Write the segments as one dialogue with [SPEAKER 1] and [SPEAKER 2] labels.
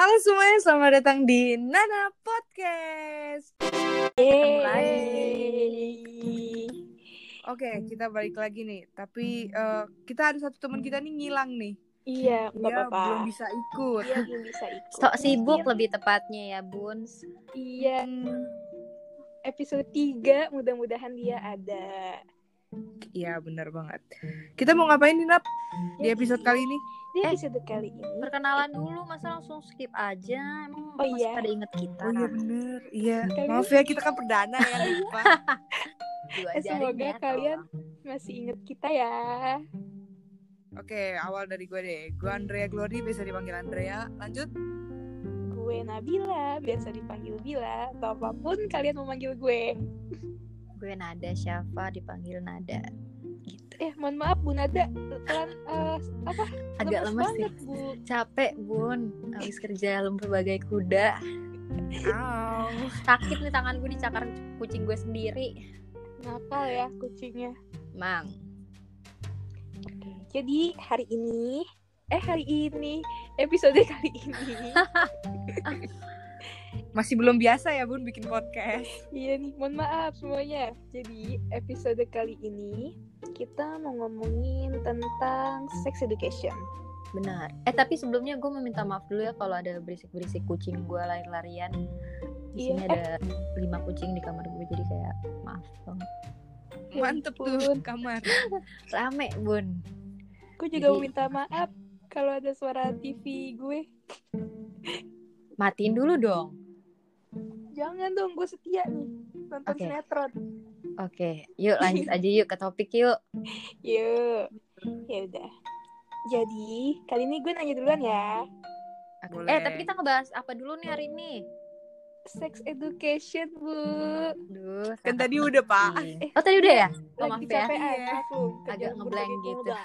[SPEAKER 1] Halo semuanya, selamat datang di Nana Podcast.
[SPEAKER 2] Yeay.
[SPEAKER 1] Oke, kita balik lagi nih. Tapi eh, kita ada satu teman kita nih ngilang nih.
[SPEAKER 2] Iya, nggak apa-apa.
[SPEAKER 1] belum bisa ikut.
[SPEAKER 2] Iya, belum bisa ikut.
[SPEAKER 3] Stok sibuk
[SPEAKER 2] Mungkin-
[SPEAKER 3] lebih tepatnya ya, Buns.
[SPEAKER 2] Iya, episode 3 mudah-mudahan dia ada.
[SPEAKER 1] Iya, benar banget. Kita mau ngapain nih, Nap? Di episode kali ini?
[SPEAKER 2] Di
[SPEAKER 3] Eh.
[SPEAKER 2] episode kali ini
[SPEAKER 3] Perkenalan dulu, masa langsung skip aja? Emang
[SPEAKER 2] Oh,
[SPEAKER 3] masih
[SPEAKER 2] iya.
[SPEAKER 3] pada inget kita?
[SPEAKER 1] Oh iya bener. Iya. Maaf ya, kita kan perdana ya, lupa.
[SPEAKER 3] Dua
[SPEAKER 2] Eh, semoga
[SPEAKER 3] ya,
[SPEAKER 2] kalian-
[SPEAKER 3] tolong.
[SPEAKER 2] masih inget kita ya.
[SPEAKER 1] Oke, awal dari gue deh. Gue Andrea Glory, bisa dipanggil Andrea. Lanjut.
[SPEAKER 2] Gue Nabila, biasa dipanggil Bila, atau apa pun kalian mau manggil gue.
[SPEAKER 3] Gue Nada Syafa dipanggil Nada. Gitu.
[SPEAKER 2] Eh, mohon maaf Bu Nada, pelan eh, apa?
[SPEAKER 3] Agak lemes sih.
[SPEAKER 2] banget, Bu.
[SPEAKER 3] Capek, Bun. Habis kerja lembur bagai kuda.
[SPEAKER 1] Au.
[SPEAKER 3] Sakit nih tangan gue dicakar kucing gue sendiri.
[SPEAKER 2] Ngapal ya kucingnya.
[SPEAKER 3] Mang.
[SPEAKER 2] Jadi hari ini, eh hari ini, episode kali ini,
[SPEAKER 1] Masih belum biasa ya, Bun, bikin podcast.
[SPEAKER 2] iya nih, mohon maaf semuanya. Jadi episode kali ini kita mau ngomongin tentang sex education.
[SPEAKER 3] Benar. Eh tapi sebelumnya gue mau minta maaf dulu ya kalau ada berisik-berisik kucing gue lari-larian. Di
[SPEAKER 2] Iya.
[SPEAKER 3] sini ada lima kucing di kamar gue jadi kayak maaf banget.
[SPEAKER 1] Mantep tuh
[SPEAKER 2] ampun.
[SPEAKER 1] kamar.
[SPEAKER 3] Rame, Bun.
[SPEAKER 2] Gue juga mau
[SPEAKER 3] Jadi-
[SPEAKER 2] minta maaf kalau ada suara TV gue.
[SPEAKER 3] Matiin dulu dong.
[SPEAKER 2] Jangan dong, gue setia nih nonton
[SPEAKER 3] Oke.
[SPEAKER 2] sinetron.
[SPEAKER 3] Oke, yuk lanjut aja yuk ke topik yuk.
[SPEAKER 2] Yuk, ya udah. Jadi kali ini gue nanya duluan ya.
[SPEAKER 1] Boleh.
[SPEAKER 3] Eh, tapi kita ngebahas apa dulu nih hari ini?
[SPEAKER 2] Sex education bu.
[SPEAKER 3] Duh,
[SPEAKER 1] Kan tadi udah, Pak.
[SPEAKER 3] penting. Oh, tadi udah ya? Oh,
[SPEAKER 2] Lagi
[SPEAKER 3] maaf ya.
[SPEAKER 2] kecapean,
[SPEAKER 1] Iya.
[SPEAKER 3] Agak ngeblank gitu.
[SPEAKER 2] komodo.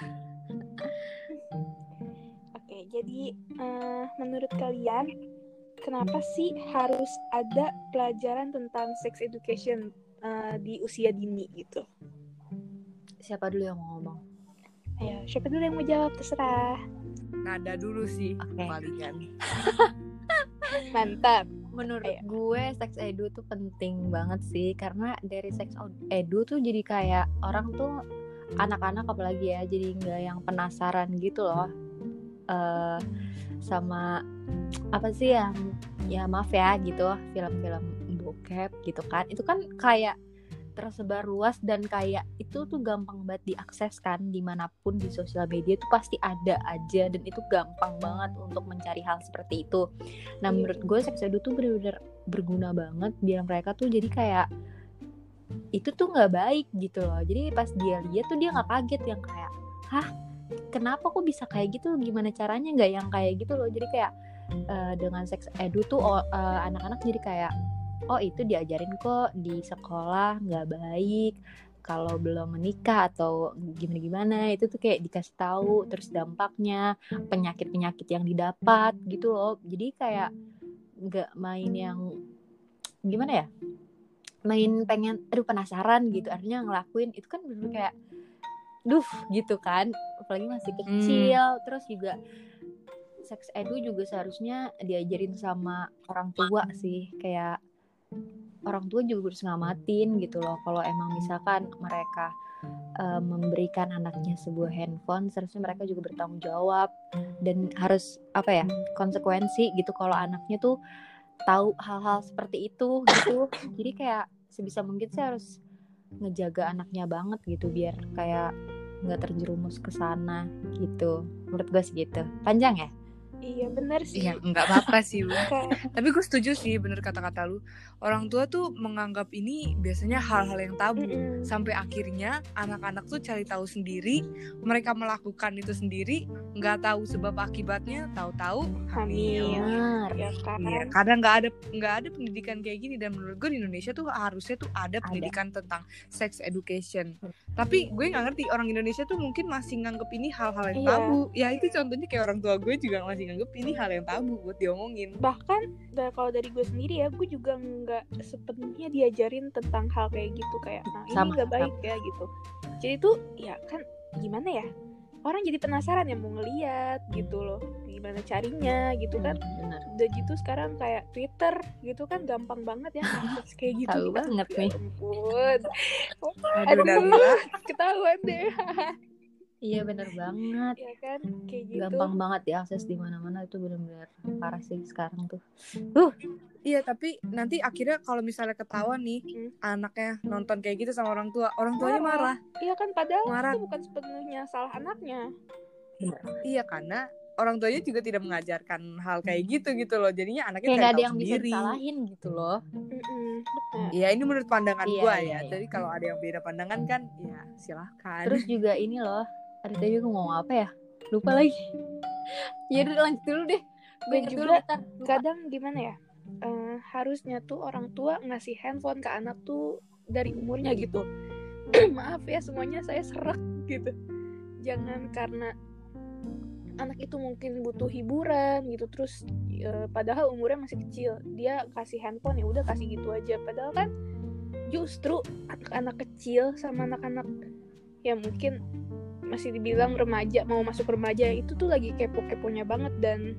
[SPEAKER 2] Oke, jadi eh, menurut kalian kenapa sih harus ada pelajaran tentang sex education eh, di usia dini gitu?
[SPEAKER 3] Siapa dulu yang mau ngomong?
[SPEAKER 2] Ayo, siapa dulu yang mau jawab terserah.
[SPEAKER 1] Nada dulu sih
[SPEAKER 3] Oke.
[SPEAKER 1] palingan.
[SPEAKER 2] Mantap.
[SPEAKER 3] Menurut
[SPEAKER 2] Ayo.
[SPEAKER 3] gue sex edu tuh penting banget sih karena dari sex edu tuh jadi kayak orang tuh anak-anak apalagi ya jadi nggak yang penasaran gitu loh eh sama apa sih yang ya maaf ya gitu film-film bokep gitu kan. Itu kan kayak tersebar luas dan kayak itu tuh gampang banget diakses kan di mana pun di sosial media tuh pasti ada aja dan itu gampang banget untuk mencari hal seperti itu. Nah
[SPEAKER 2] Iya.
[SPEAKER 3] menurut gue sex edu tuh bener-bener berguna banget biar mereka tuh jadi kayak itu tuh nggak baik gitu loh. Jadi pas dia lihat tuh dia nggak kaget yang kayak hah kenapa kok bisa kayak gitu? Gimana caranya? Nggak yang kayak gitu loh. Jadi kayak eh, dengan sex edu tuh eh, anak-anak jadi kayak oh itu diajarin kok di sekolah nggak baik. Kalau belum menikah atau gimana gimana itu tuh kayak dikasih tahu. Terus dampaknya penyakit penyakit yang didapat gitu loh. Jadi kayak nggak main yang gimana ya? Main pengen aduh penasaran gitu. Artinya ngelakuin. Itu kan bener kayak duh gitu kan apalagi masih kecil. Terus juga sex edu juga seharusnya diajarin sama orang tua sih. Kayak orang tua juga harus ngamatin gitu loh. Kalau emang misalkan mereka eh, memberikan anaknya sebuah handphone seharusnya mereka juga bertanggung jawab. Dan harus apa ya konsekuensi gitu kalau anaknya tuh tahu hal-hal seperti itu gitu. Jadi kayak sebisa mungkin sih harus ngejaga anaknya banget gitu. Biar kayak nggak terjerumus ke sana gitu. Menurut gue sih gitu. Panjang ya
[SPEAKER 2] Iya bener sih.
[SPEAKER 1] Iya, nggak apa-apa sih, Bu. Tapi gue setuju sih bener kata-kata lu. Orang tua tuh menganggap ini biasanya hal-hal yang tabu.
[SPEAKER 2] Mm-mm.
[SPEAKER 1] Sampai akhirnya anak-anak tuh cari tahu sendiri, mereka melakukan itu sendiri, nggak tahu sebab akibatnya, tahu-tahu hamil.
[SPEAKER 2] Hamil.
[SPEAKER 3] benar
[SPEAKER 2] Ya kan.
[SPEAKER 1] Iya, kadang nggak ada nggak ada pendidikan kayak gini dan menurut gue di Indonesia tuh harusnya tuh ada pendidikan tentang sex education. Tapi gue nggak ngerti orang Indonesia tuh mungkin masih nganggep ini hal-hal yang
[SPEAKER 2] Iya.
[SPEAKER 1] tabu. Ya itu contohnya kayak orang tua gue juga masih nganggep ini hal yang tabu buat diomongin.
[SPEAKER 2] bahkan da- kalau dari gue sendiri ya gue juga nggak sepenuhnya diajarin tentang hal kayak gitu kayak nah ini
[SPEAKER 3] Sama,
[SPEAKER 2] nggak baik ya gitu. Jadi tuh ya kan gimana ya orang jadi penasaran ya mau ngeliat gitu loh gimana carinya gitu kan.
[SPEAKER 3] Benar.
[SPEAKER 2] Udah gitu sekarang kayak Twitter gitu kan gampang banget ya akses kayak gitu.
[SPEAKER 3] Tahu banget
[SPEAKER 2] ya
[SPEAKER 3] nih.
[SPEAKER 2] ampun.
[SPEAKER 1] Aduh,
[SPEAKER 2] Aduh, ketahuan deh
[SPEAKER 3] iya benar banget
[SPEAKER 2] ya kan kayak gitu
[SPEAKER 3] gampang banget diakses di mana-mana itu benar-benar parah sih sekarang tuh
[SPEAKER 1] Iya tapi nanti akhirnya kalau misalnya ketahuan nih
[SPEAKER 2] Hmm.
[SPEAKER 1] anaknya nonton kayak gitu sama orang tua, orang tuanya marah.
[SPEAKER 2] Iya kan padahal
[SPEAKER 1] Marah.
[SPEAKER 2] itu bukan sepenuhnya salah anaknya
[SPEAKER 1] Iya karena orang tuanya juga tidak mengajarkan hal kayak gitu gitu loh. Jadinya anaknya
[SPEAKER 3] kayak
[SPEAKER 1] kayak
[SPEAKER 3] nggak ada yang bisa
[SPEAKER 1] sendiri.
[SPEAKER 3] disalahin gitu loh.
[SPEAKER 1] Iya ini menurut pandangan
[SPEAKER 3] Iya,
[SPEAKER 1] gua
[SPEAKER 3] iya,
[SPEAKER 1] ya.
[SPEAKER 3] iya.
[SPEAKER 1] Jadi kalau ada yang beda pandangan kan, ya silahkan.
[SPEAKER 3] terus juga ini loh ada tadi gue ngomong apa ya? Lupa lagi. Ya udah lanjut dulu deh. Gue
[SPEAKER 2] juga
[SPEAKER 3] dulu
[SPEAKER 2] kadang gimana ya eh, harusnya tuh orang tua ngasih handphone ke anak tuh dari umurnya gitu. Maaf ya semuanya saya serak gitu. Jangan karena anak itu mungkin butuh hiburan gitu terus eh, padahal umurnya masih kecil. Dia kasih handphone ya udah kasih gitu aja. Padahal kan justru anak-anak kecil sama anak-anak ya mungkin masih dibilang remaja mau masuk remaja itu tuh lagi kepo-keponya banget dan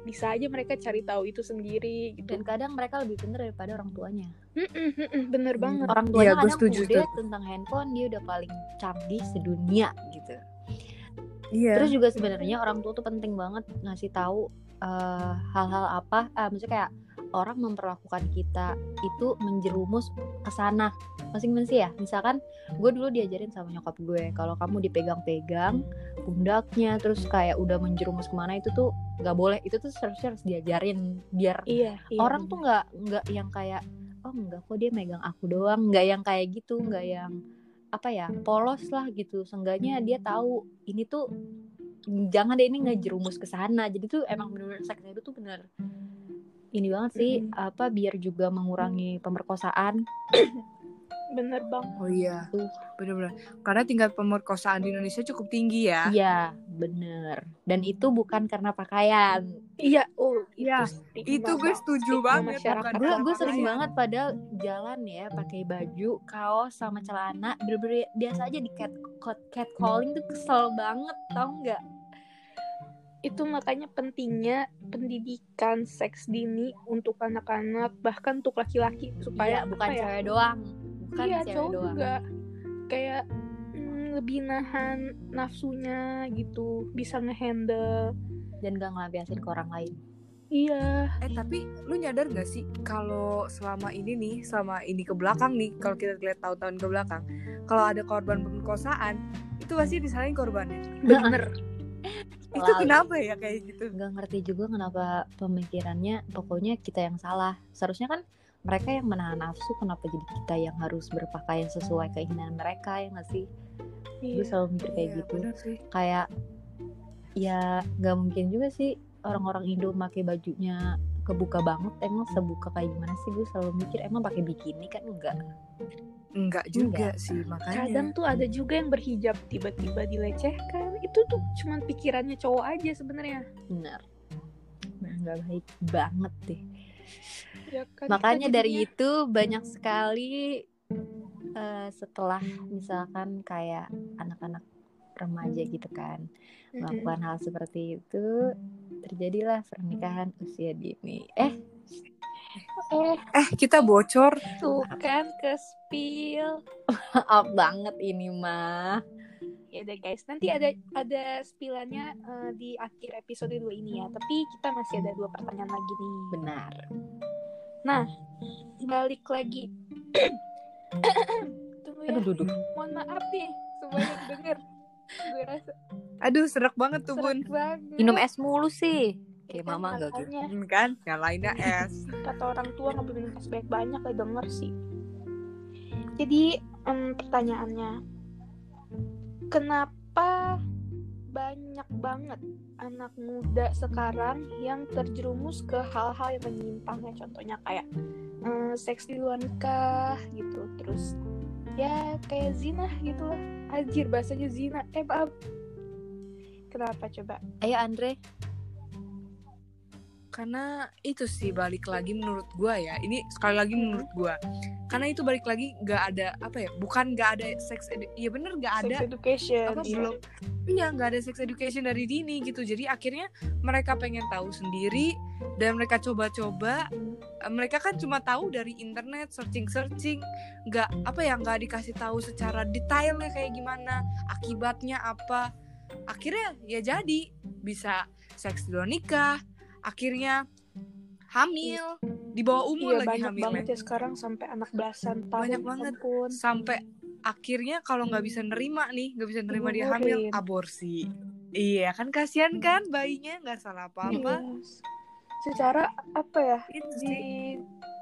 [SPEAKER 2] bisa aja mereka cari tahu itu sendiri gitu.
[SPEAKER 3] dan kadang mereka lebih pintar daripada orang tuanya
[SPEAKER 2] bener banget.
[SPEAKER 3] orang
[SPEAKER 1] Iya,
[SPEAKER 3] tuanya
[SPEAKER 1] gue
[SPEAKER 3] kadang
[SPEAKER 1] setuju
[SPEAKER 3] udah
[SPEAKER 1] tuh.
[SPEAKER 3] tentang handphone dia udah paling canggih sedunia gitu
[SPEAKER 1] Iya.
[SPEAKER 3] terus juga sebenarnya orang tua tuh penting banget ngasih tahu eh, hal-hal apa ah maksudnya kayak orang memperlakukan kita itu menjerumus ke sana. Masing-masing ya. Misalkan gue dulu diajarin sama nyokap gue kalau kamu dipegang-pegang pundaknya terus kayak udah menjerumus ke mana itu tuh nggak boleh. Itu tuh seharusnya harus diajarin biar
[SPEAKER 2] Iya, iya
[SPEAKER 3] orang tuh
[SPEAKER 2] bener.
[SPEAKER 3] nggak nggak yang kayak oh enggak kok dia megang aku doang. Nggak yang kayak gitu nggak yang apa ya polos lah gitu. Seenggaknya dia tahu ini tuh jangan deh ini ngejerumus ke sana. Jadi tuh emang bener-bener seks itu tuh bener ini banget sih apa biar juga mengurangi pemerkosaan
[SPEAKER 2] bener bang.
[SPEAKER 1] Oh iya.
[SPEAKER 3] Tuh.
[SPEAKER 1] Bener-bener. Karena tingkat pemerkosaan di Indonesia cukup tinggi ya.
[SPEAKER 3] iya bener dan itu bukan karena pakaian
[SPEAKER 2] Iya, oh
[SPEAKER 1] Iya,
[SPEAKER 2] stigma,
[SPEAKER 1] Itu gue
[SPEAKER 2] Bang.
[SPEAKER 1] setuju
[SPEAKER 2] Stigma
[SPEAKER 1] banget.
[SPEAKER 2] masyarakat.
[SPEAKER 1] bukan
[SPEAKER 3] gue gue sering
[SPEAKER 1] pakaian.
[SPEAKER 3] banget padahal jalan ya pakai baju kaos sama celana bener-bener biasa aja di cat cat calling tuh kesel banget tau nggak
[SPEAKER 2] Itu makanya pentingnya pendidikan seks dini untuk anak-anak bahkan untuk laki-laki supaya
[SPEAKER 3] Iya, bukan
[SPEAKER 2] ya,
[SPEAKER 3] cewek doang. Bukan
[SPEAKER 2] iya
[SPEAKER 3] cewek
[SPEAKER 2] cowok
[SPEAKER 3] doang.
[SPEAKER 2] juga. Kayak mm, lebih nahan nafsunya gitu bisa ngehandle.
[SPEAKER 3] Dan gak ngelampiasin ke orang lain.
[SPEAKER 2] Iya.
[SPEAKER 1] Eh tapi lu nyadar gak sih kalau selama ini nih, selama ini ke belakang nih, kalau kita lihat tahun-tahun ke belakang, kalau ada korban pemerkosaan, itu pasti disalahin korbannya.
[SPEAKER 2] bener
[SPEAKER 1] Itu kenapa ya kayak gitu?
[SPEAKER 3] nggak ngerti juga kenapa pemikirannya pokoknya kita yang salah seharusnya kan mereka yang menahan nafsu kenapa jadi kita yang harus berpakaian sesuai keinginan mereka ya nggak sih gue
[SPEAKER 2] iya.
[SPEAKER 3] selalu mikir kayak
[SPEAKER 1] Iya,
[SPEAKER 3] gitu kayak ya nggak mungkin juga sih orang-orang Indo pakai bajunya kebuka banget emang sebuka kayak gimana sih? Gue selalu mikir emang pakai bikini kan enggak?
[SPEAKER 1] Enggak juga sih, makanya.
[SPEAKER 2] kadang tuh ada juga yang berhijab tiba-tiba dilecehkan. Itu tuh cuman pikirannya cowok aja sebenarnya.
[SPEAKER 3] Benar. Nah, nggak baik banget deh.
[SPEAKER 2] Ya kan
[SPEAKER 3] makanya
[SPEAKER 2] kita
[SPEAKER 3] dari itu banyak sekali eh, setelah misalkan kayak anak-anak remaja gitu kan. Melakukan hal seperti itu terjadilah pernikahan usia dini. Eh
[SPEAKER 2] eh
[SPEAKER 1] Eh, kita bocor.
[SPEAKER 2] tuh kan ke spill
[SPEAKER 3] maaf banget ini mah.
[SPEAKER 2] Ya udah guys. Nanti ada ada spillannya eh, di akhir episode 2 ini ya. Tapi kita masih ada dua pertanyaan lagi nih.
[SPEAKER 3] Benar.
[SPEAKER 2] Balik lagi. Tunggu ya
[SPEAKER 3] aduh duduh
[SPEAKER 2] mohon maaf nih semua yang denger gue rasa
[SPEAKER 1] Aduh, serak banget tuh, Bun.
[SPEAKER 2] banget.
[SPEAKER 3] Minum es mulu sih. Kayak
[SPEAKER 2] Kan
[SPEAKER 3] mama gak gitu.
[SPEAKER 1] Hmm, kan? Yang lainnya es.
[SPEAKER 2] kata orang tua nggak boleh minum es banyak banyak lah denger sih. Jadi pertanyaannya. Kenapa banyak banget anak muda sekarang yang terjerumus ke hal-hal yang menyimpang ya? Contohnya kayak em, seks di luar nikah gitu. Terus ya kayak zina gitu lah. Anjir bahasanya zina. Eh maaf. Kenapa coba?
[SPEAKER 3] Ayo Andre
[SPEAKER 1] karena itu sih balik lagi menurut gua ya. Ini sekali lagi
[SPEAKER 2] Hmm.
[SPEAKER 1] menurut gua. Karena itu balik lagi nggak ada apa ya bukan nggak ada sex ya bener nggak ada
[SPEAKER 2] sex education
[SPEAKER 1] apa
[SPEAKER 2] iya.
[SPEAKER 1] belum iya nggak ada sex education dari dini gitu. Jadi akhirnya mereka pengen tahu sendiri dan mereka coba-coba. Mereka kan cuma tahu dari internet searching searching nggak apa ya nggak dikasih tahu secara detailnya kayak gimana akibatnya apa. Akhirnya ya jadi bisa seks di luar nikah akhirnya hamil di bawah umur
[SPEAKER 2] iya
[SPEAKER 1] lagi
[SPEAKER 2] banyak
[SPEAKER 1] hamilnya
[SPEAKER 2] banget ya sekarang sampai anak belasan tahun
[SPEAKER 1] Banyak banget.
[SPEAKER 2] ampun.
[SPEAKER 1] sampai akhirnya kalau nggak bisa nerima nih nggak bisa nerima dia
[SPEAKER 2] Gugurin.
[SPEAKER 1] hamil aborsi iya kan kasihan kan bayinya nggak salah apa-apa
[SPEAKER 2] Iya. secara apa ya
[SPEAKER 1] itu
[SPEAKER 2] di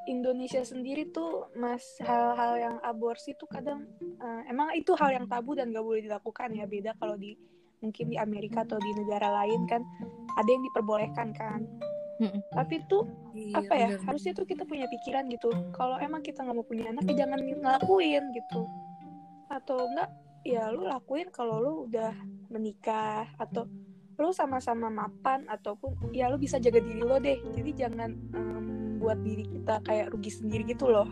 [SPEAKER 2] Indonesia sendiri tuh mas hal-hal yang aborsi tuh kadang eh, emang itu hal yang tabu dan gak boleh dilakukan ya beda kalau di mungkin di Amerika atau di negara lain kan ada yang diperbolehkan kan.
[SPEAKER 3] Mm-mm.
[SPEAKER 2] tapi tuh
[SPEAKER 1] Iya,
[SPEAKER 2] apa ya
[SPEAKER 1] bener.
[SPEAKER 2] harusnya tuh kita punya pikiran gitu. Kalau emang kita nggak mau punya anak ya jangan ngelakuin gitu. Atau enggak ya lu lakuin kalau lu udah menikah atau lu sama-sama mapan ataupun ya lu bisa jaga diri lo deh. Jadi jangan em, buat diri kita kayak rugi sendiri gitu loh.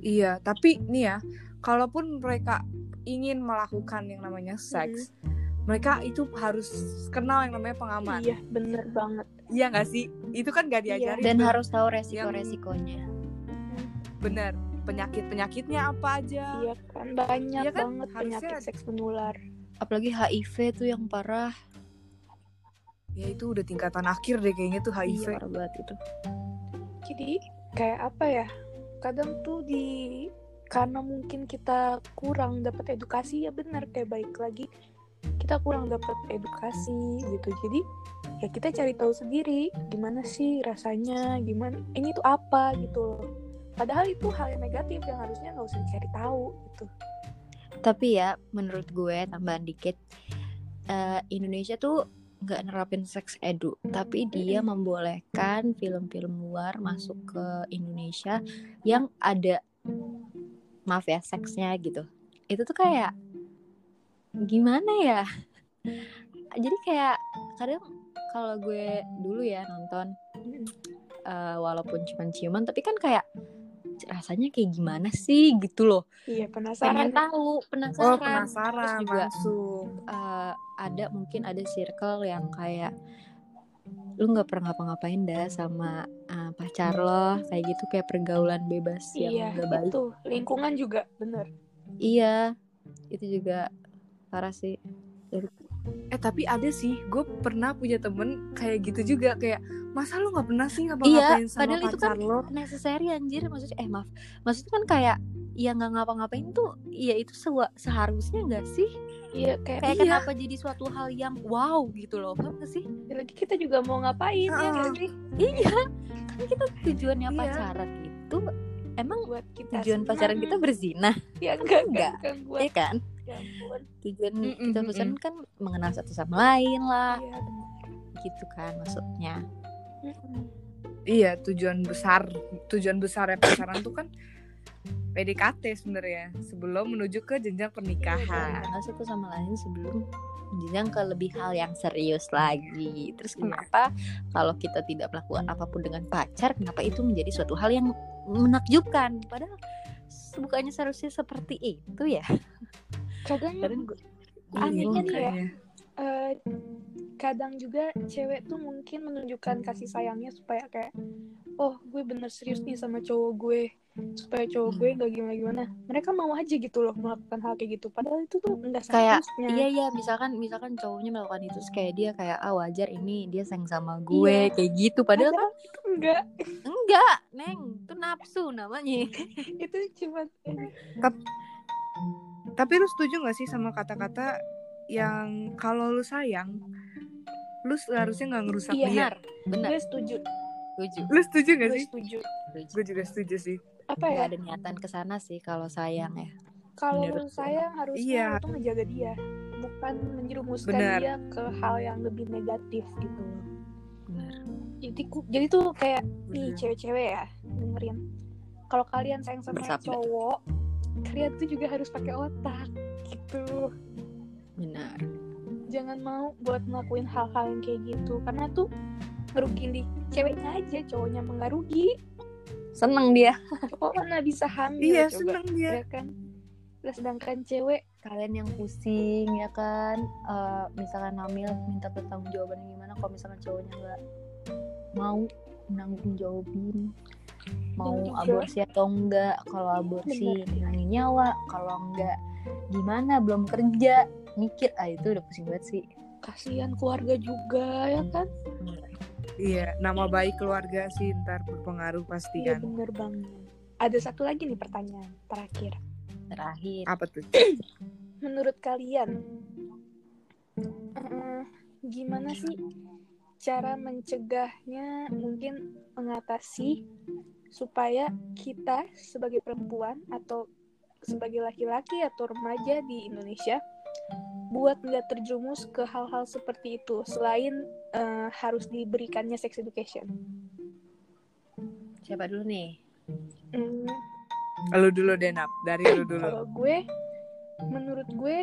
[SPEAKER 1] Iya, tapi nih ya, kalaupun mereka ingin melakukan yang namanya seks, mereka itu harus kenal yang namanya pengaman.
[SPEAKER 2] iya bener banget
[SPEAKER 1] Iya nggak sih? Itu kan gak
[SPEAKER 2] Iya.
[SPEAKER 1] diajarin.
[SPEAKER 3] dan
[SPEAKER 1] tuh.
[SPEAKER 3] harus tahu resiko-resikonya
[SPEAKER 1] bener penyakit-penyakitnya apa aja.
[SPEAKER 2] iya kan banyak
[SPEAKER 1] Iya kan,
[SPEAKER 2] banget
[SPEAKER 1] harusnya-
[SPEAKER 2] penyakit seks menular
[SPEAKER 3] apalagi HIV tuh yang parah
[SPEAKER 1] Ya itu udah tingkatan akhir deh kayaknya tuh HIV.
[SPEAKER 3] Iya, parah banget itu
[SPEAKER 2] jadi kayak apa ya kadang tuh di karena mungkin kita kurang dapat edukasi ya benar kayak baik lagi kita kurang dapat edukasi gitu. Jadi ya kita cari tahu sendiri gimana sih rasanya gimana ini tuh apa gitu loh. Padahal itu hal yang negatif yang harusnya nggak usah dicari tahu gitu.
[SPEAKER 3] Tapi ya menurut gue tambahan dikit eh, Indonesia tuh nggak nerapin seks edu tapi dia membolehkan film-film luar masuk ke Indonesia yang ada maaf ya seksnya gitu. Itu tuh kayak gimana ya? Jadi kayak kadang kalau gue dulu ya nonton eh, walaupun cuma ciuman tapi kan kayak rasanya kayak gimana sih gitu loh.
[SPEAKER 2] Iya
[SPEAKER 3] pengen
[SPEAKER 2] penasaran.
[SPEAKER 3] Tahu
[SPEAKER 1] Oh
[SPEAKER 3] penasaran
[SPEAKER 1] penasaran
[SPEAKER 3] Terus juga,
[SPEAKER 1] langsung.
[SPEAKER 3] eh, ada mungkin ada circle yang kayak lu nggak pernah ngapa-ngapain dah sama eh, pacar lo kayak gitu kayak pergaulan bebas yang
[SPEAKER 2] iya
[SPEAKER 3] gak baik.
[SPEAKER 2] itu. Lingkungan juga bener.
[SPEAKER 3] Iya itu juga parah sih
[SPEAKER 1] Eh tapi ada sih, gue pernah punya temen kayak gitu juga kayak masa lu nggak pernah sih
[SPEAKER 3] iya
[SPEAKER 1] ngapa-ngapain sama
[SPEAKER 3] padahal itu
[SPEAKER 1] pacar
[SPEAKER 3] kan
[SPEAKER 1] lo?
[SPEAKER 3] necessary anjir maksudnya eh maaf maksudnya kan kayak ya nggak ngapa-ngapain tuh ya itu seharusnya nggak sih
[SPEAKER 2] iya kayak,
[SPEAKER 3] kayak
[SPEAKER 1] Iya.
[SPEAKER 3] kenapa jadi suatu hal yang wow gitu loh paham gak sih
[SPEAKER 2] lagi kita juga mau ngapain ya
[SPEAKER 1] Heeh.
[SPEAKER 2] nggak sih
[SPEAKER 3] iya kan kita tujuannya
[SPEAKER 1] Iya.
[SPEAKER 3] pacaran itu emang
[SPEAKER 2] buat kita
[SPEAKER 3] tujuan pacaran kita berzina
[SPEAKER 2] ya enggak
[SPEAKER 3] Enggak.
[SPEAKER 2] enggak buat
[SPEAKER 3] ya kan
[SPEAKER 2] ya ampun.
[SPEAKER 3] tujuan
[SPEAKER 1] Mm-mm,
[SPEAKER 3] kita
[SPEAKER 1] mm-mm.
[SPEAKER 3] pacaran kan mengenal satu sama lain lah
[SPEAKER 2] Iya,
[SPEAKER 3] gitu kan maksudnya.
[SPEAKER 1] Iya tujuan besar tujuan besar pacaran tuh kan PDKT sebenarnya sebelum menuju ke jenjang pernikahan.
[SPEAKER 3] mengenal satu sama lain sebelum jenjang ke lebih hal yang serius lagi terus
[SPEAKER 1] Iya.
[SPEAKER 3] kenapa kalau kita tidak melakukan apa pun dengan pacar kenapa itu menjadi suatu hal yang menakjubkan padahal bukannya seharusnya seperti itu ya
[SPEAKER 2] kadang
[SPEAKER 3] kadang gue bingung
[SPEAKER 2] nih ya. Eh, kadang juga cewek tuh mungkin menunjukkan kasih sayangnya supaya kayak oh gue bener serius nih sama cowok gue. Supaya cowok gue gak gimana gimana mereka mau aja gitu loh melakukan hal kayak gitu. Padahal itu tuh enggak
[SPEAKER 3] kayak iya iya misalkan misalkan cowoknya melakukan itu kayak dia kayak ah wajar ini dia sayang sama gue
[SPEAKER 2] Iya.
[SPEAKER 3] kayak gitu. Padahal kan
[SPEAKER 2] itu enggak
[SPEAKER 3] enggak neng. Itu nafsu namanya.
[SPEAKER 2] Itu cuma
[SPEAKER 1] Tapi lu setuju gak sih sama kata-kata yang kalau lu sayang, lu seharusnya nggak ngerusak
[SPEAKER 2] Iya,
[SPEAKER 1] dia.
[SPEAKER 3] benar benar
[SPEAKER 2] gue setuju
[SPEAKER 3] setuju
[SPEAKER 1] Lu setuju gak
[SPEAKER 2] gue
[SPEAKER 1] sih?
[SPEAKER 2] setuju
[SPEAKER 3] setuju
[SPEAKER 1] Gue juga setuju sih.
[SPEAKER 2] apa ya
[SPEAKER 3] ada niatan ke sana sih kalau sayang ya
[SPEAKER 2] kalau lu sayang harusnya
[SPEAKER 1] Iya.
[SPEAKER 2] lu tuh ngejaga dia bukan menjerumuskan
[SPEAKER 1] Benar.
[SPEAKER 2] dia ke hal yang lebih negatif gitu loh
[SPEAKER 3] benar
[SPEAKER 2] jadi ku- jadi tuh kayak nih cewek-cewek ya dengerin kalau kalian sayang sama
[SPEAKER 3] Bersabda.
[SPEAKER 2] cowok kalian tuh juga harus pakai otak gitu.
[SPEAKER 3] Benar.
[SPEAKER 2] Jangan mau buat ngelakuin hal-hal yang kayak gitu karena tuh ngerugiin di ceweknya aja cowoknya mah nggak rugi.
[SPEAKER 3] Seneng dia.
[SPEAKER 2] Cowok mana bisa hamil
[SPEAKER 1] iya
[SPEAKER 2] coba
[SPEAKER 1] seneng dia.
[SPEAKER 2] ya kan? Lah, sedangkan cewek
[SPEAKER 3] kalian yang pusing ya kan? Eh, misalkan hamil minta pertanggungjawaban gimana? Kalau misalkan cowoknya nggak mau nanggung jawabin mau
[SPEAKER 2] Dan juga-
[SPEAKER 3] aborsi atau enggak. Kalau aborsi ngilangin nyawa. Kalau enggak gimana? Belum kerja. Mikir. Ah itu udah pusing banget sih.
[SPEAKER 2] Kasihan keluarga juga ya kan?
[SPEAKER 1] Iya nama baik keluarga sih ntar berpengaruh pasti
[SPEAKER 2] iya
[SPEAKER 1] kan.
[SPEAKER 2] bener banget. Ada satu lagi nih pertanyaan terakhir.
[SPEAKER 3] Terakhir.
[SPEAKER 1] Apa tuh?
[SPEAKER 2] Menurut kalian eh, gimana sih cara mencegahnya mungkin mengatasi supaya kita sebagai perempuan atau sebagai laki-laki atau remaja di Indonesia buat nggak terjerumus ke hal-hal seperti itu selain eh, harus diberikannya sex education.
[SPEAKER 3] siapa dulu nih?
[SPEAKER 2] Hmm,
[SPEAKER 1] lu dulu Denap. Dari lu dulu.
[SPEAKER 2] Kalau gue, menurut gue,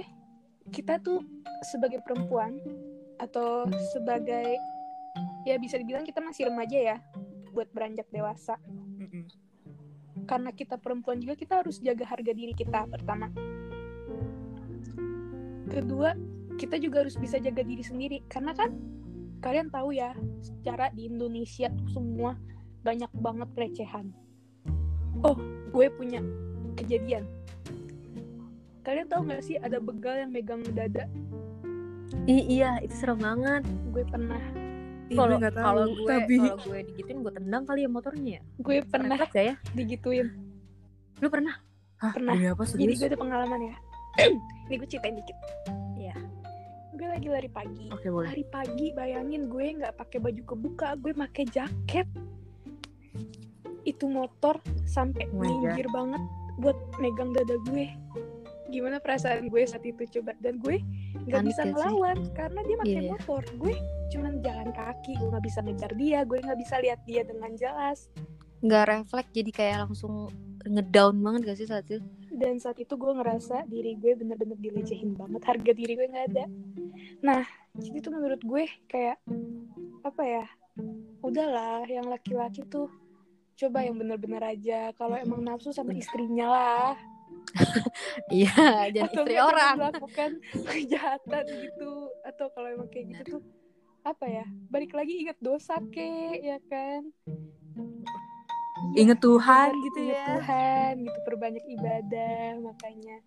[SPEAKER 2] kita tuh sebagai perempuan atau sebagai ya bisa dibilang kita masih remaja ya buat beranjak dewasa. Karena kita perempuan juga kita harus jaga harga diri kita pertama. Kedua, kita juga harus bisa jaga diri sendiri karena kan kalian tahu ya, secara di Indonesia tuh semua banyak banget pelecehan. Oh, gue punya kejadian. Kalian tahu nggak sih ada begal yang megang dada?
[SPEAKER 3] Ih, iya itu serem banget
[SPEAKER 2] Gue pernah,
[SPEAKER 3] kalau kalau gue
[SPEAKER 1] tapi
[SPEAKER 3] kalau gue digituin gue tendang kali ya motornya ya
[SPEAKER 2] gue pernah
[SPEAKER 3] Refleks ya ya
[SPEAKER 2] digituin.
[SPEAKER 3] lu pernah
[SPEAKER 1] Hah,
[SPEAKER 2] pernah.
[SPEAKER 1] apa
[SPEAKER 2] Jadi gue ada pengalaman ya. Ini gue ceritain dikit.
[SPEAKER 3] Iya.
[SPEAKER 2] Gue lagi lari pagi.
[SPEAKER 1] oke boleh
[SPEAKER 2] Lari pagi, bayangin gue nggak pakai baju kebuka, gue pakai jaket. Itu motor sampai
[SPEAKER 1] Oh
[SPEAKER 2] minggir banget buat megang dada gue. Gimana perasaan gue saat itu coba? Dan gue nggak bisa
[SPEAKER 3] sih?
[SPEAKER 2] ngelawan karena dia pakai
[SPEAKER 3] Iya.
[SPEAKER 2] motor. Gue cuman jalan kaki, gue nggak bisa ngejar dia, gue nggak bisa lihat dia dengan jelas.
[SPEAKER 3] nggak refleks jadi kayak langsung ngedown banget gak sih saat itu?
[SPEAKER 2] Dan saat itu gue ngerasa diri gue bener-bener dilecehin banget harga diri gue nggak ada. Nah jadi tuh menurut gue kayak apa ya udahlah yang laki-laki tuh coba yang bener-bener aja. Kalau emang nafsu sama istrinya lah.
[SPEAKER 3] Iya jadi istri orang.
[SPEAKER 2] melakukan kejahatan gitu. Atau kalau emang kayak gitu tuh apa ya balik lagi ingat dosa ke ya kan?
[SPEAKER 1] Inget Tuhan
[SPEAKER 2] Bener,
[SPEAKER 1] gitu
[SPEAKER 2] inget
[SPEAKER 1] ya
[SPEAKER 2] Tuhan gitu perbanyak ibadah makanya.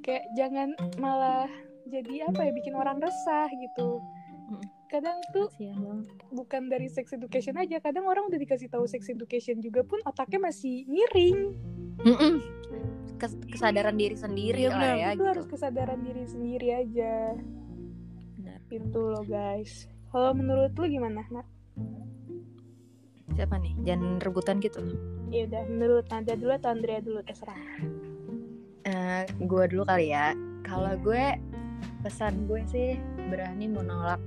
[SPEAKER 2] Kayak jangan malah jadi apa ya bikin orang resah gitu. Kadang tuh bukan dari sex education aja kadang orang udah dikasih tahu sex education juga pun otaknya masih miring.
[SPEAKER 3] Kes- kesadaran diri sendiri
[SPEAKER 1] Iya,
[SPEAKER 3] lah ya
[SPEAKER 2] itu
[SPEAKER 3] gitu.
[SPEAKER 2] harus kesadaran diri sendiri aja.
[SPEAKER 3] Benar.
[SPEAKER 2] itu loh guys kalau menurut lu gimana nak?
[SPEAKER 3] Siapa nih? Jangan rebutan gitu.
[SPEAKER 2] Ya udah. Menurut Nada dulu atau Andrea dulu? Terserah.
[SPEAKER 3] Eh, gue dulu kali ya. Kalau gue pesan gue sih berani menolak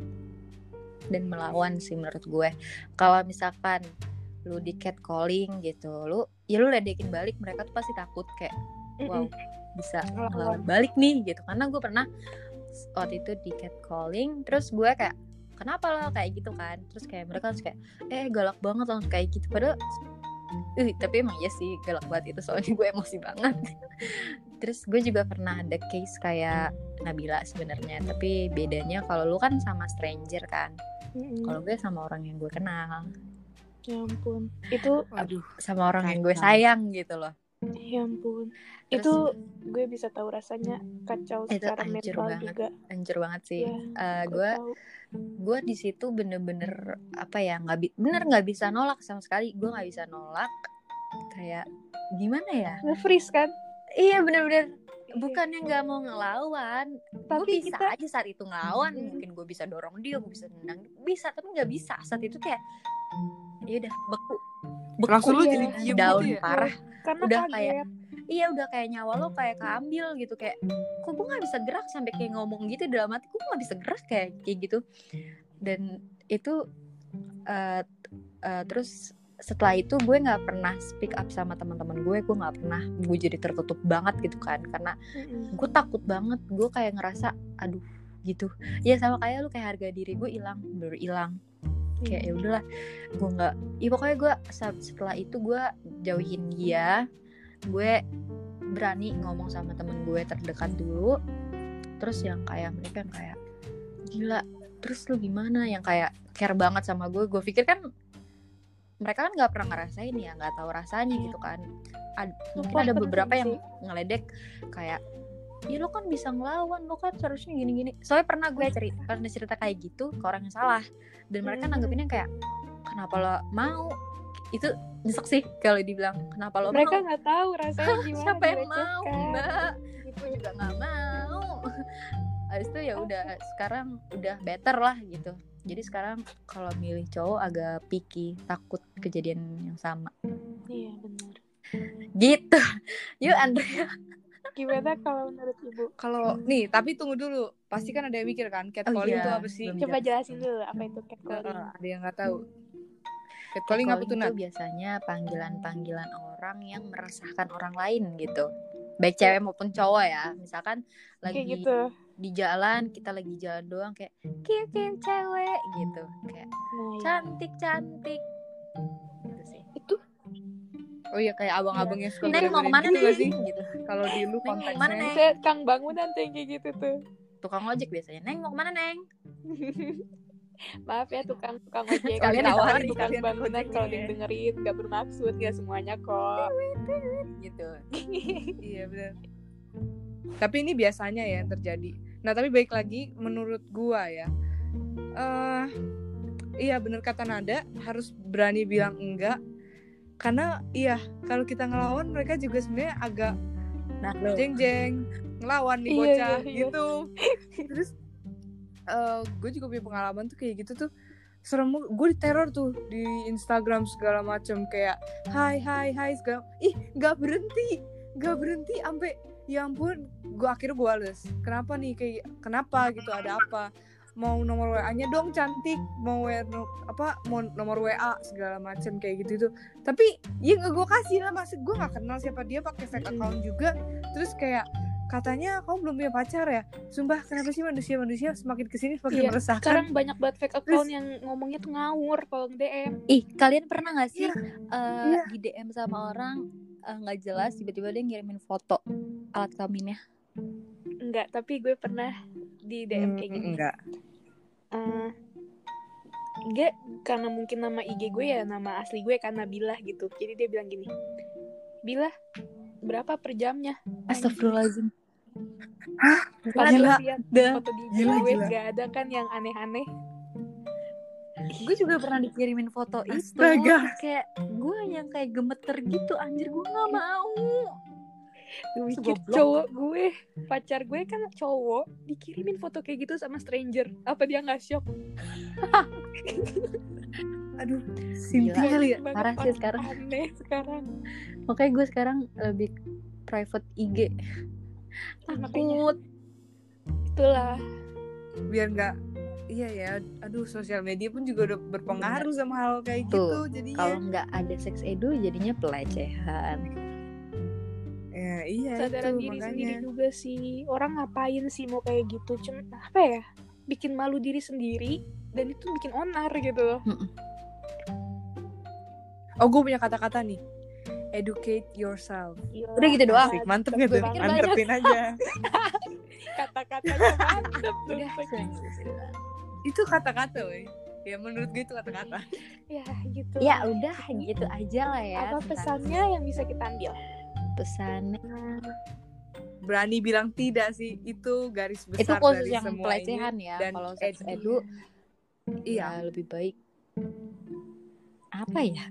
[SPEAKER 3] dan melawan sih menurut gue. Kalau misalkan lu di catcalling gitu lu ya lu ledekin balik mereka tuh pasti takut kayak wow bisa
[SPEAKER 2] Ngelawan.
[SPEAKER 3] ngelawan balik nih gitu. Karena gue pernah waktu itu di catcalling terus gue kayak kenapa lo kayak gitu kan. Terus kayak mereka harus kayak eh galak banget langsung kayak gitu. Padahal Ih, tapi emang iya sih galak banget itu soalnya gue emosi banget. Terus gue juga pernah ada case kayak Nabila sebenarnya tapi bedanya kalau lu kan sama stranger kan. Kalau gue sama orang yang gue kenal.
[SPEAKER 2] Ya ampun. Itu
[SPEAKER 1] aduh
[SPEAKER 3] sama orang yang gue sayang gitu loh
[SPEAKER 2] Ya ampun.
[SPEAKER 3] Terus-
[SPEAKER 2] itu gue bisa tahu rasanya kacau
[SPEAKER 3] Itu
[SPEAKER 2] secara mental
[SPEAKER 3] banget.
[SPEAKER 2] juga.
[SPEAKER 3] hancur banget sih.
[SPEAKER 2] Iya,
[SPEAKER 3] Eh,
[SPEAKER 2] Gue
[SPEAKER 3] gue gue di situ bener-bener apa ya nggak bi- bener nggak bisa nolak sama sekali. Gue nggak bisa nolak kayak gimana ya?
[SPEAKER 2] Nge-freeze kan?
[SPEAKER 3] iya bener-bener.
[SPEAKER 2] Iya.
[SPEAKER 3] bukannya nggak mau ngelawan. Gue
[SPEAKER 2] Tapi
[SPEAKER 3] bisa
[SPEAKER 2] kita
[SPEAKER 3] aja saat itu ngelawan. Mungkin gue bisa dorong dia gue bisa nendang bisa tapi nggak bisa. Saat itu kayak ya udah beku. Beku
[SPEAKER 1] langsung lu jadi diem
[SPEAKER 3] down
[SPEAKER 1] gitu ya?
[SPEAKER 3] parah
[SPEAKER 2] karena
[SPEAKER 3] udah
[SPEAKER 2] kaget.
[SPEAKER 3] kayak iya udah kayak nyawa lo kayak keambil gitu kayak kok gue nggak bisa gerak sampai kayak ngomong gitu dalam hati gue nggak bisa gerak kayak kayak gitu. Dan itu eh eh, terus setelah itu gue nggak pernah speak up sama teman-teman gue gue nggak pernah gue jadi tertutup banget gitu kan karena gue takut banget gue kayak ngerasa aduh gitu. Ya sama kayak lu kayak harga diri gue hilang bener hilang kayak ya udahlah gue nggak ya pokoknya gue setelah itu gue jauhin dia gue berani ngomong sama temen gue terdekat dulu terus yang kayak mereka yang kayak gila terus lu gimana? Yang kayak care banget sama gue gue pikir kan mereka kan nggak pernah ngerasain ya nggak tahu rasanya
[SPEAKER 2] Iya.
[SPEAKER 3] gitu kan. Ad- mungkin ada beberapa yang ngeledek kayak ya lo kan bisa ngelawan lo kan seharusnya gini-gini. Soalnya pernah gue cerita pernah cerita kayak gitu ke orang yang salah. Dan mereka
[SPEAKER 2] Hmm.
[SPEAKER 3] nanggepinnya kayak kenapa lo mau? Itu nyesek sih kalau dibilang kenapa lo
[SPEAKER 2] mereka nggak tahu rasanya gimana
[SPEAKER 3] siapa yang mau mbak? Gue juga nggak mau. Habis itu ya udah sekarang udah better lah gitu. Jadi sekarang kalau milih cowok agak picky takut kejadian yang sama.
[SPEAKER 2] Iya benar
[SPEAKER 3] gitu. Yuk Andrea
[SPEAKER 2] gimana kalau menurut ibu?
[SPEAKER 1] Kalau nih, tapi tunggu dulu. Pasti kan ada yang mikir kan, catcalling
[SPEAKER 3] iya,
[SPEAKER 1] itu apa sih?
[SPEAKER 2] coba jelasin dulu apa itu catcalling
[SPEAKER 1] ada yang nggak tahu. Catcalling apa tuh
[SPEAKER 3] Catcalling
[SPEAKER 1] Nat?
[SPEAKER 3] itu biasanya panggilan-panggilan orang yang meresahkan orang lain gitu. Baik cewek maupun cowok ya. Misalkan lagi
[SPEAKER 2] kayak gitu.
[SPEAKER 3] di jalan kita lagi jalan doang kayak kiu cewek gitu. Kayak
[SPEAKER 2] nah,
[SPEAKER 1] Oh iya kayak abang-abang yang suka
[SPEAKER 3] neng mau
[SPEAKER 1] ke
[SPEAKER 3] mana
[SPEAKER 1] gitu sih?
[SPEAKER 3] gitu
[SPEAKER 1] Kalau di lu
[SPEAKER 3] Neng, mau ke mana,
[SPEAKER 1] konteksnya
[SPEAKER 3] Neng?
[SPEAKER 2] saya kang bangunan kayak gitu tuh
[SPEAKER 3] tukang ojek biasanya neng mau ke mana neng
[SPEAKER 2] maaf ya tukang tukang ojek
[SPEAKER 3] Kalian
[SPEAKER 2] ditawarin, tukang
[SPEAKER 1] kalian
[SPEAKER 2] bangunan kalau
[SPEAKER 1] ya.
[SPEAKER 2] dengerin nggak bermaksud nggak semuanya kok
[SPEAKER 3] gitu
[SPEAKER 1] Iya benar. Tapi ini biasanya ya yang terjadi. Nah tapi baik lagi menurut gua ya. eh iya bener kata Nada harus berani bilang enggak. Karena iya kalau kita ngelawan mereka juga sebenarnya agak
[SPEAKER 3] nah
[SPEAKER 1] jeng jeng ngelawan nih
[SPEAKER 2] Iya,
[SPEAKER 1] bocah
[SPEAKER 2] iya, iya.
[SPEAKER 1] gitu. Terus gue juga punya pengalaman tuh kayak gitu tuh serem gue diteror tuh di Instagram segala macem kayak hai hai hai segala. Ih nggak berhenti nggak berhenti sampai ya ampun gue akhirnya gue bales. Kenapa nih? Kayak kenapa? gitu ada apa mau nomor WA nya dong cantik. Mau WA no- apa mau nomor WA segala macem kayak gitu tuh tapi ya nggak gue kasih lah maksud gue nggak kenal siapa dia pakai fake account juga. Terus kayak katanya kamu belum punya pacar ya? Sumpah kenapa sih manusia manusia semakin ke sini semakin
[SPEAKER 2] Iya,
[SPEAKER 1] meresahkan?
[SPEAKER 2] sekarang banyak banget fake account yang ngomongnya tuh ngawur kalau DM
[SPEAKER 3] ih kalian pernah nggak sih
[SPEAKER 1] Iya.
[SPEAKER 3] eh,
[SPEAKER 1] Iya.
[SPEAKER 3] di DM sama orang eh, nggak jelas tiba-tiba dia ngirimin foto alat kelaminnya?
[SPEAKER 2] Enggak tapi gue pernah di DM kayak gini.
[SPEAKER 1] enggak.
[SPEAKER 2] Eh, enggak karena mungkin nama IG gue ya nama asli gue karena Bilah gitu. Jadi dia bilang gini Bilah berapa per jamnya?
[SPEAKER 3] Astagfirullahaladzim.
[SPEAKER 2] Pas
[SPEAKER 1] Gila.
[SPEAKER 3] Dah.
[SPEAKER 2] foto di
[SPEAKER 1] Gila,
[SPEAKER 2] gue
[SPEAKER 1] gila.
[SPEAKER 2] nggak ada kan yang aneh-aneh.
[SPEAKER 3] Gue juga pernah dikirimin foto itu.
[SPEAKER 1] Astaga.
[SPEAKER 3] kayak gue yang kayak gemeter gitu anjir. Gue nggak mau
[SPEAKER 2] gue mikir
[SPEAKER 3] Segoblok.
[SPEAKER 2] cowok gue pacar gue kan cowok dikirimin foto kayak gitu sama stranger. Apa dia nggak shock?
[SPEAKER 1] Aduh simpi
[SPEAKER 3] Gila.
[SPEAKER 1] kali ya?
[SPEAKER 3] Parah sih sekarang.
[SPEAKER 2] aneh sekarang.
[SPEAKER 3] Makanya gue sekarang lebih private IG
[SPEAKER 2] Makanya.
[SPEAKER 3] takut.
[SPEAKER 2] itulah.
[SPEAKER 1] Biar nggak iya ya aduh sosial media pun juga udah berpengaruh sama hal kayak
[SPEAKER 3] Tuh,
[SPEAKER 1] gitu jadinya.
[SPEAKER 3] Kalau nggak ada sex edu jadinya pelecehan
[SPEAKER 1] ya iya
[SPEAKER 2] sadaran
[SPEAKER 1] itu
[SPEAKER 2] diri
[SPEAKER 1] makanya.
[SPEAKER 2] sendiri juga sih. Orang ngapain sih mau kayak gitu? Cuma apa ya? Bikin malu diri sendiri dan itu bikin onar gitu. Loh
[SPEAKER 1] oh gue punya kata-kata nih. Educate yourself.
[SPEAKER 2] Gila.
[SPEAKER 3] Udah gitu doang?
[SPEAKER 1] Asik, mantep gitu. mantepin aja.
[SPEAKER 2] Kata-katanya mantep tuh
[SPEAKER 3] udah
[SPEAKER 1] itu kata-kata weh. Ya menurut gue itu kata-kata.
[SPEAKER 2] Ya gitu.
[SPEAKER 3] Ya udah gitu aja lah ya
[SPEAKER 2] apa pesannya yang bisa kita ambil
[SPEAKER 3] pesan
[SPEAKER 1] berani bilang tidak sih itu garis besar
[SPEAKER 3] itu khusus
[SPEAKER 1] dari
[SPEAKER 3] yang
[SPEAKER 1] semua
[SPEAKER 3] pelecehan
[SPEAKER 1] ini.
[SPEAKER 3] ya
[SPEAKER 1] dan
[SPEAKER 3] kalau sex
[SPEAKER 1] edu.
[SPEAKER 3] edu
[SPEAKER 1] iya.
[SPEAKER 3] ya lebih baik apa ya?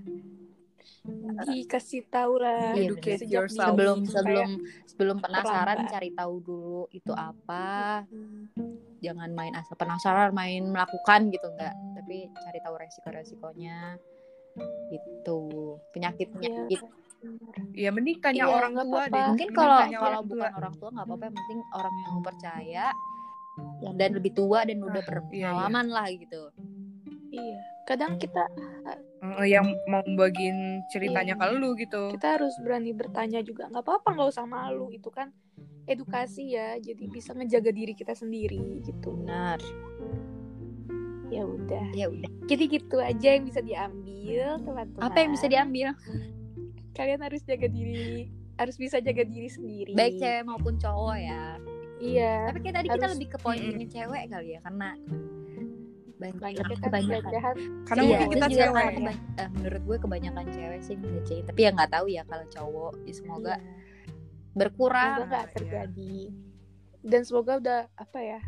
[SPEAKER 2] Dikasih tahu lah.
[SPEAKER 3] Iya,
[SPEAKER 1] Educate
[SPEAKER 2] sejak
[SPEAKER 1] yourself.
[SPEAKER 3] sebelum sebelum sebelum penasaran
[SPEAKER 2] terlambat.
[SPEAKER 3] cari tahu dulu itu apa.
[SPEAKER 2] Hmm,
[SPEAKER 3] jangan main asal penasaran main melakukan gitu enggak. Tapi cari tahu resiko resikonya itu penyakit penyakit
[SPEAKER 2] benar.
[SPEAKER 1] Ya mending tanya
[SPEAKER 2] Iya,
[SPEAKER 1] orang tua
[SPEAKER 2] apa-apa.
[SPEAKER 1] deh.
[SPEAKER 3] Mungkin
[SPEAKER 1] Mending
[SPEAKER 3] kalau
[SPEAKER 1] tanya
[SPEAKER 3] kalau
[SPEAKER 1] tua.
[SPEAKER 3] bukan orang tua nggak apa-apa yang penting orang yang percaya dan lebih tua dan udah
[SPEAKER 1] Ah,
[SPEAKER 3] berpengalaman lah gitu.
[SPEAKER 2] Iya kadang kita
[SPEAKER 1] yang mau bagiin ceritanya
[SPEAKER 2] Iya.
[SPEAKER 1] ke lu gitu.
[SPEAKER 2] Kita harus berani bertanya juga. Nggak apa-apa nggak usah malu itu kan edukasi ya jadi bisa ngejaga diri kita sendiri gitu.
[SPEAKER 3] Benar.
[SPEAKER 2] Ya udah.
[SPEAKER 3] Ya udah.
[SPEAKER 2] Jadi gitu aja yang bisa diambil teman-teman.
[SPEAKER 3] Apa yang bisa diambil
[SPEAKER 2] kalian harus jaga diri harus bisa jaga diri sendiri
[SPEAKER 3] baik cewek maupun cowok ya
[SPEAKER 2] iya
[SPEAKER 3] tapi kayak tadi kita
[SPEAKER 2] Harus-
[SPEAKER 3] lebih ke poin
[SPEAKER 1] Mm-mm.
[SPEAKER 3] ini cewek kali ya karena banyak
[SPEAKER 2] kan
[SPEAKER 3] kebanyakan
[SPEAKER 1] Karena
[SPEAKER 3] Iya,
[SPEAKER 1] mungkin kita
[SPEAKER 3] juga
[SPEAKER 1] cewek
[SPEAKER 3] karena
[SPEAKER 1] ya.
[SPEAKER 3] kebany- eh, menurut gue kebanyakan cewek sih ngelecehin tapi ya nggak tahu ya kalau cowok ya semoga
[SPEAKER 2] Iya.
[SPEAKER 3] berkurang
[SPEAKER 2] semoga nggak
[SPEAKER 1] Iya.
[SPEAKER 2] terjadi dan semoga udah apa ya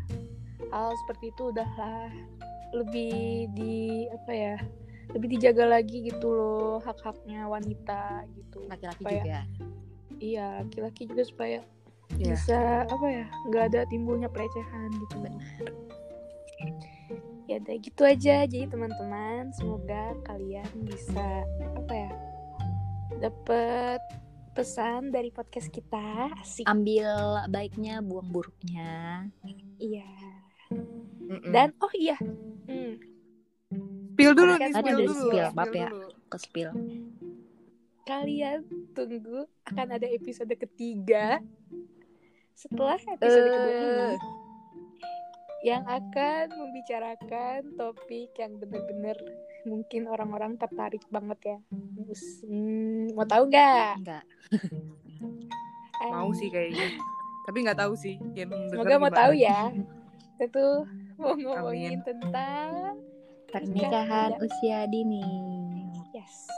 [SPEAKER 2] hal seperti itu udah lah lebih di apa ya lebih dijaga lagi gitu loh hak-haknya wanita gitu.
[SPEAKER 3] Laki-laki
[SPEAKER 2] Supaya-
[SPEAKER 3] juga.
[SPEAKER 2] Iya laki-laki juga supaya
[SPEAKER 1] Iya.
[SPEAKER 2] bisa apa ya nggak ada timbulnya pelecehan gitu.
[SPEAKER 3] Benar.
[SPEAKER 2] Ya udah gitu aja. Jadi teman-teman semoga kalian bisa apa ya dapet pesan dari podcast kita. Asik.
[SPEAKER 3] Ambil baiknya buang buruknya.
[SPEAKER 2] Iya.
[SPEAKER 1] Mm-mm.
[SPEAKER 2] dan oh iya hmm,
[SPEAKER 1] spill dulu nih, spill dulu.
[SPEAKER 3] spill, maaf ya. ke spill
[SPEAKER 2] kalian tunggu akan ada episode ketiga setelah episode kedua ini
[SPEAKER 3] Eh.
[SPEAKER 2] yang akan membicarakan topik yang bener-bener mungkin orang-orang tertarik banget ya. Hmm, mau tahu nggak?
[SPEAKER 3] enggak
[SPEAKER 1] Mau sih kayaknya. Tapi nggak tahu sih. Yang
[SPEAKER 2] Semoga mau tahu ya. Itu mau ngomongin
[SPEAKER 1] Amin.
[SPEAKER 2] tentang
[SPEAKER 3] pernikahan
[SPEAKER 2] Ada.
[SPEAKER 3] usia dini
[SPEAKER 2] yes.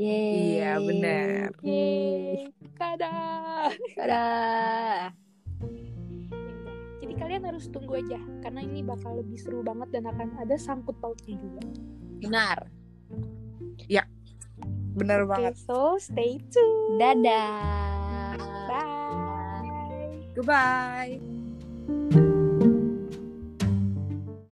[SPEAKER 3] Yeay.
[SPEAKER 1] Iya, benar.
[SPEAKER 2] Yeay, kada.
[SPEAKER 3] Dadah.
[SPEAKER 2] Jadi kalian harus tunggu aja karena ini bakal lebih seru banget dan akan ada sangkut pautnya juga.
[SPEAKER 3] benar
[SPEAKER 1] Bener
[SPEAKER 2] Oke,
[SPEAKER 1] banget.
[SPEAKER 2] so stay tuned.
[SPEAKER 3] dadah
[SPEAKER 2] Bye.
[SPEAKER 1] Goodbye.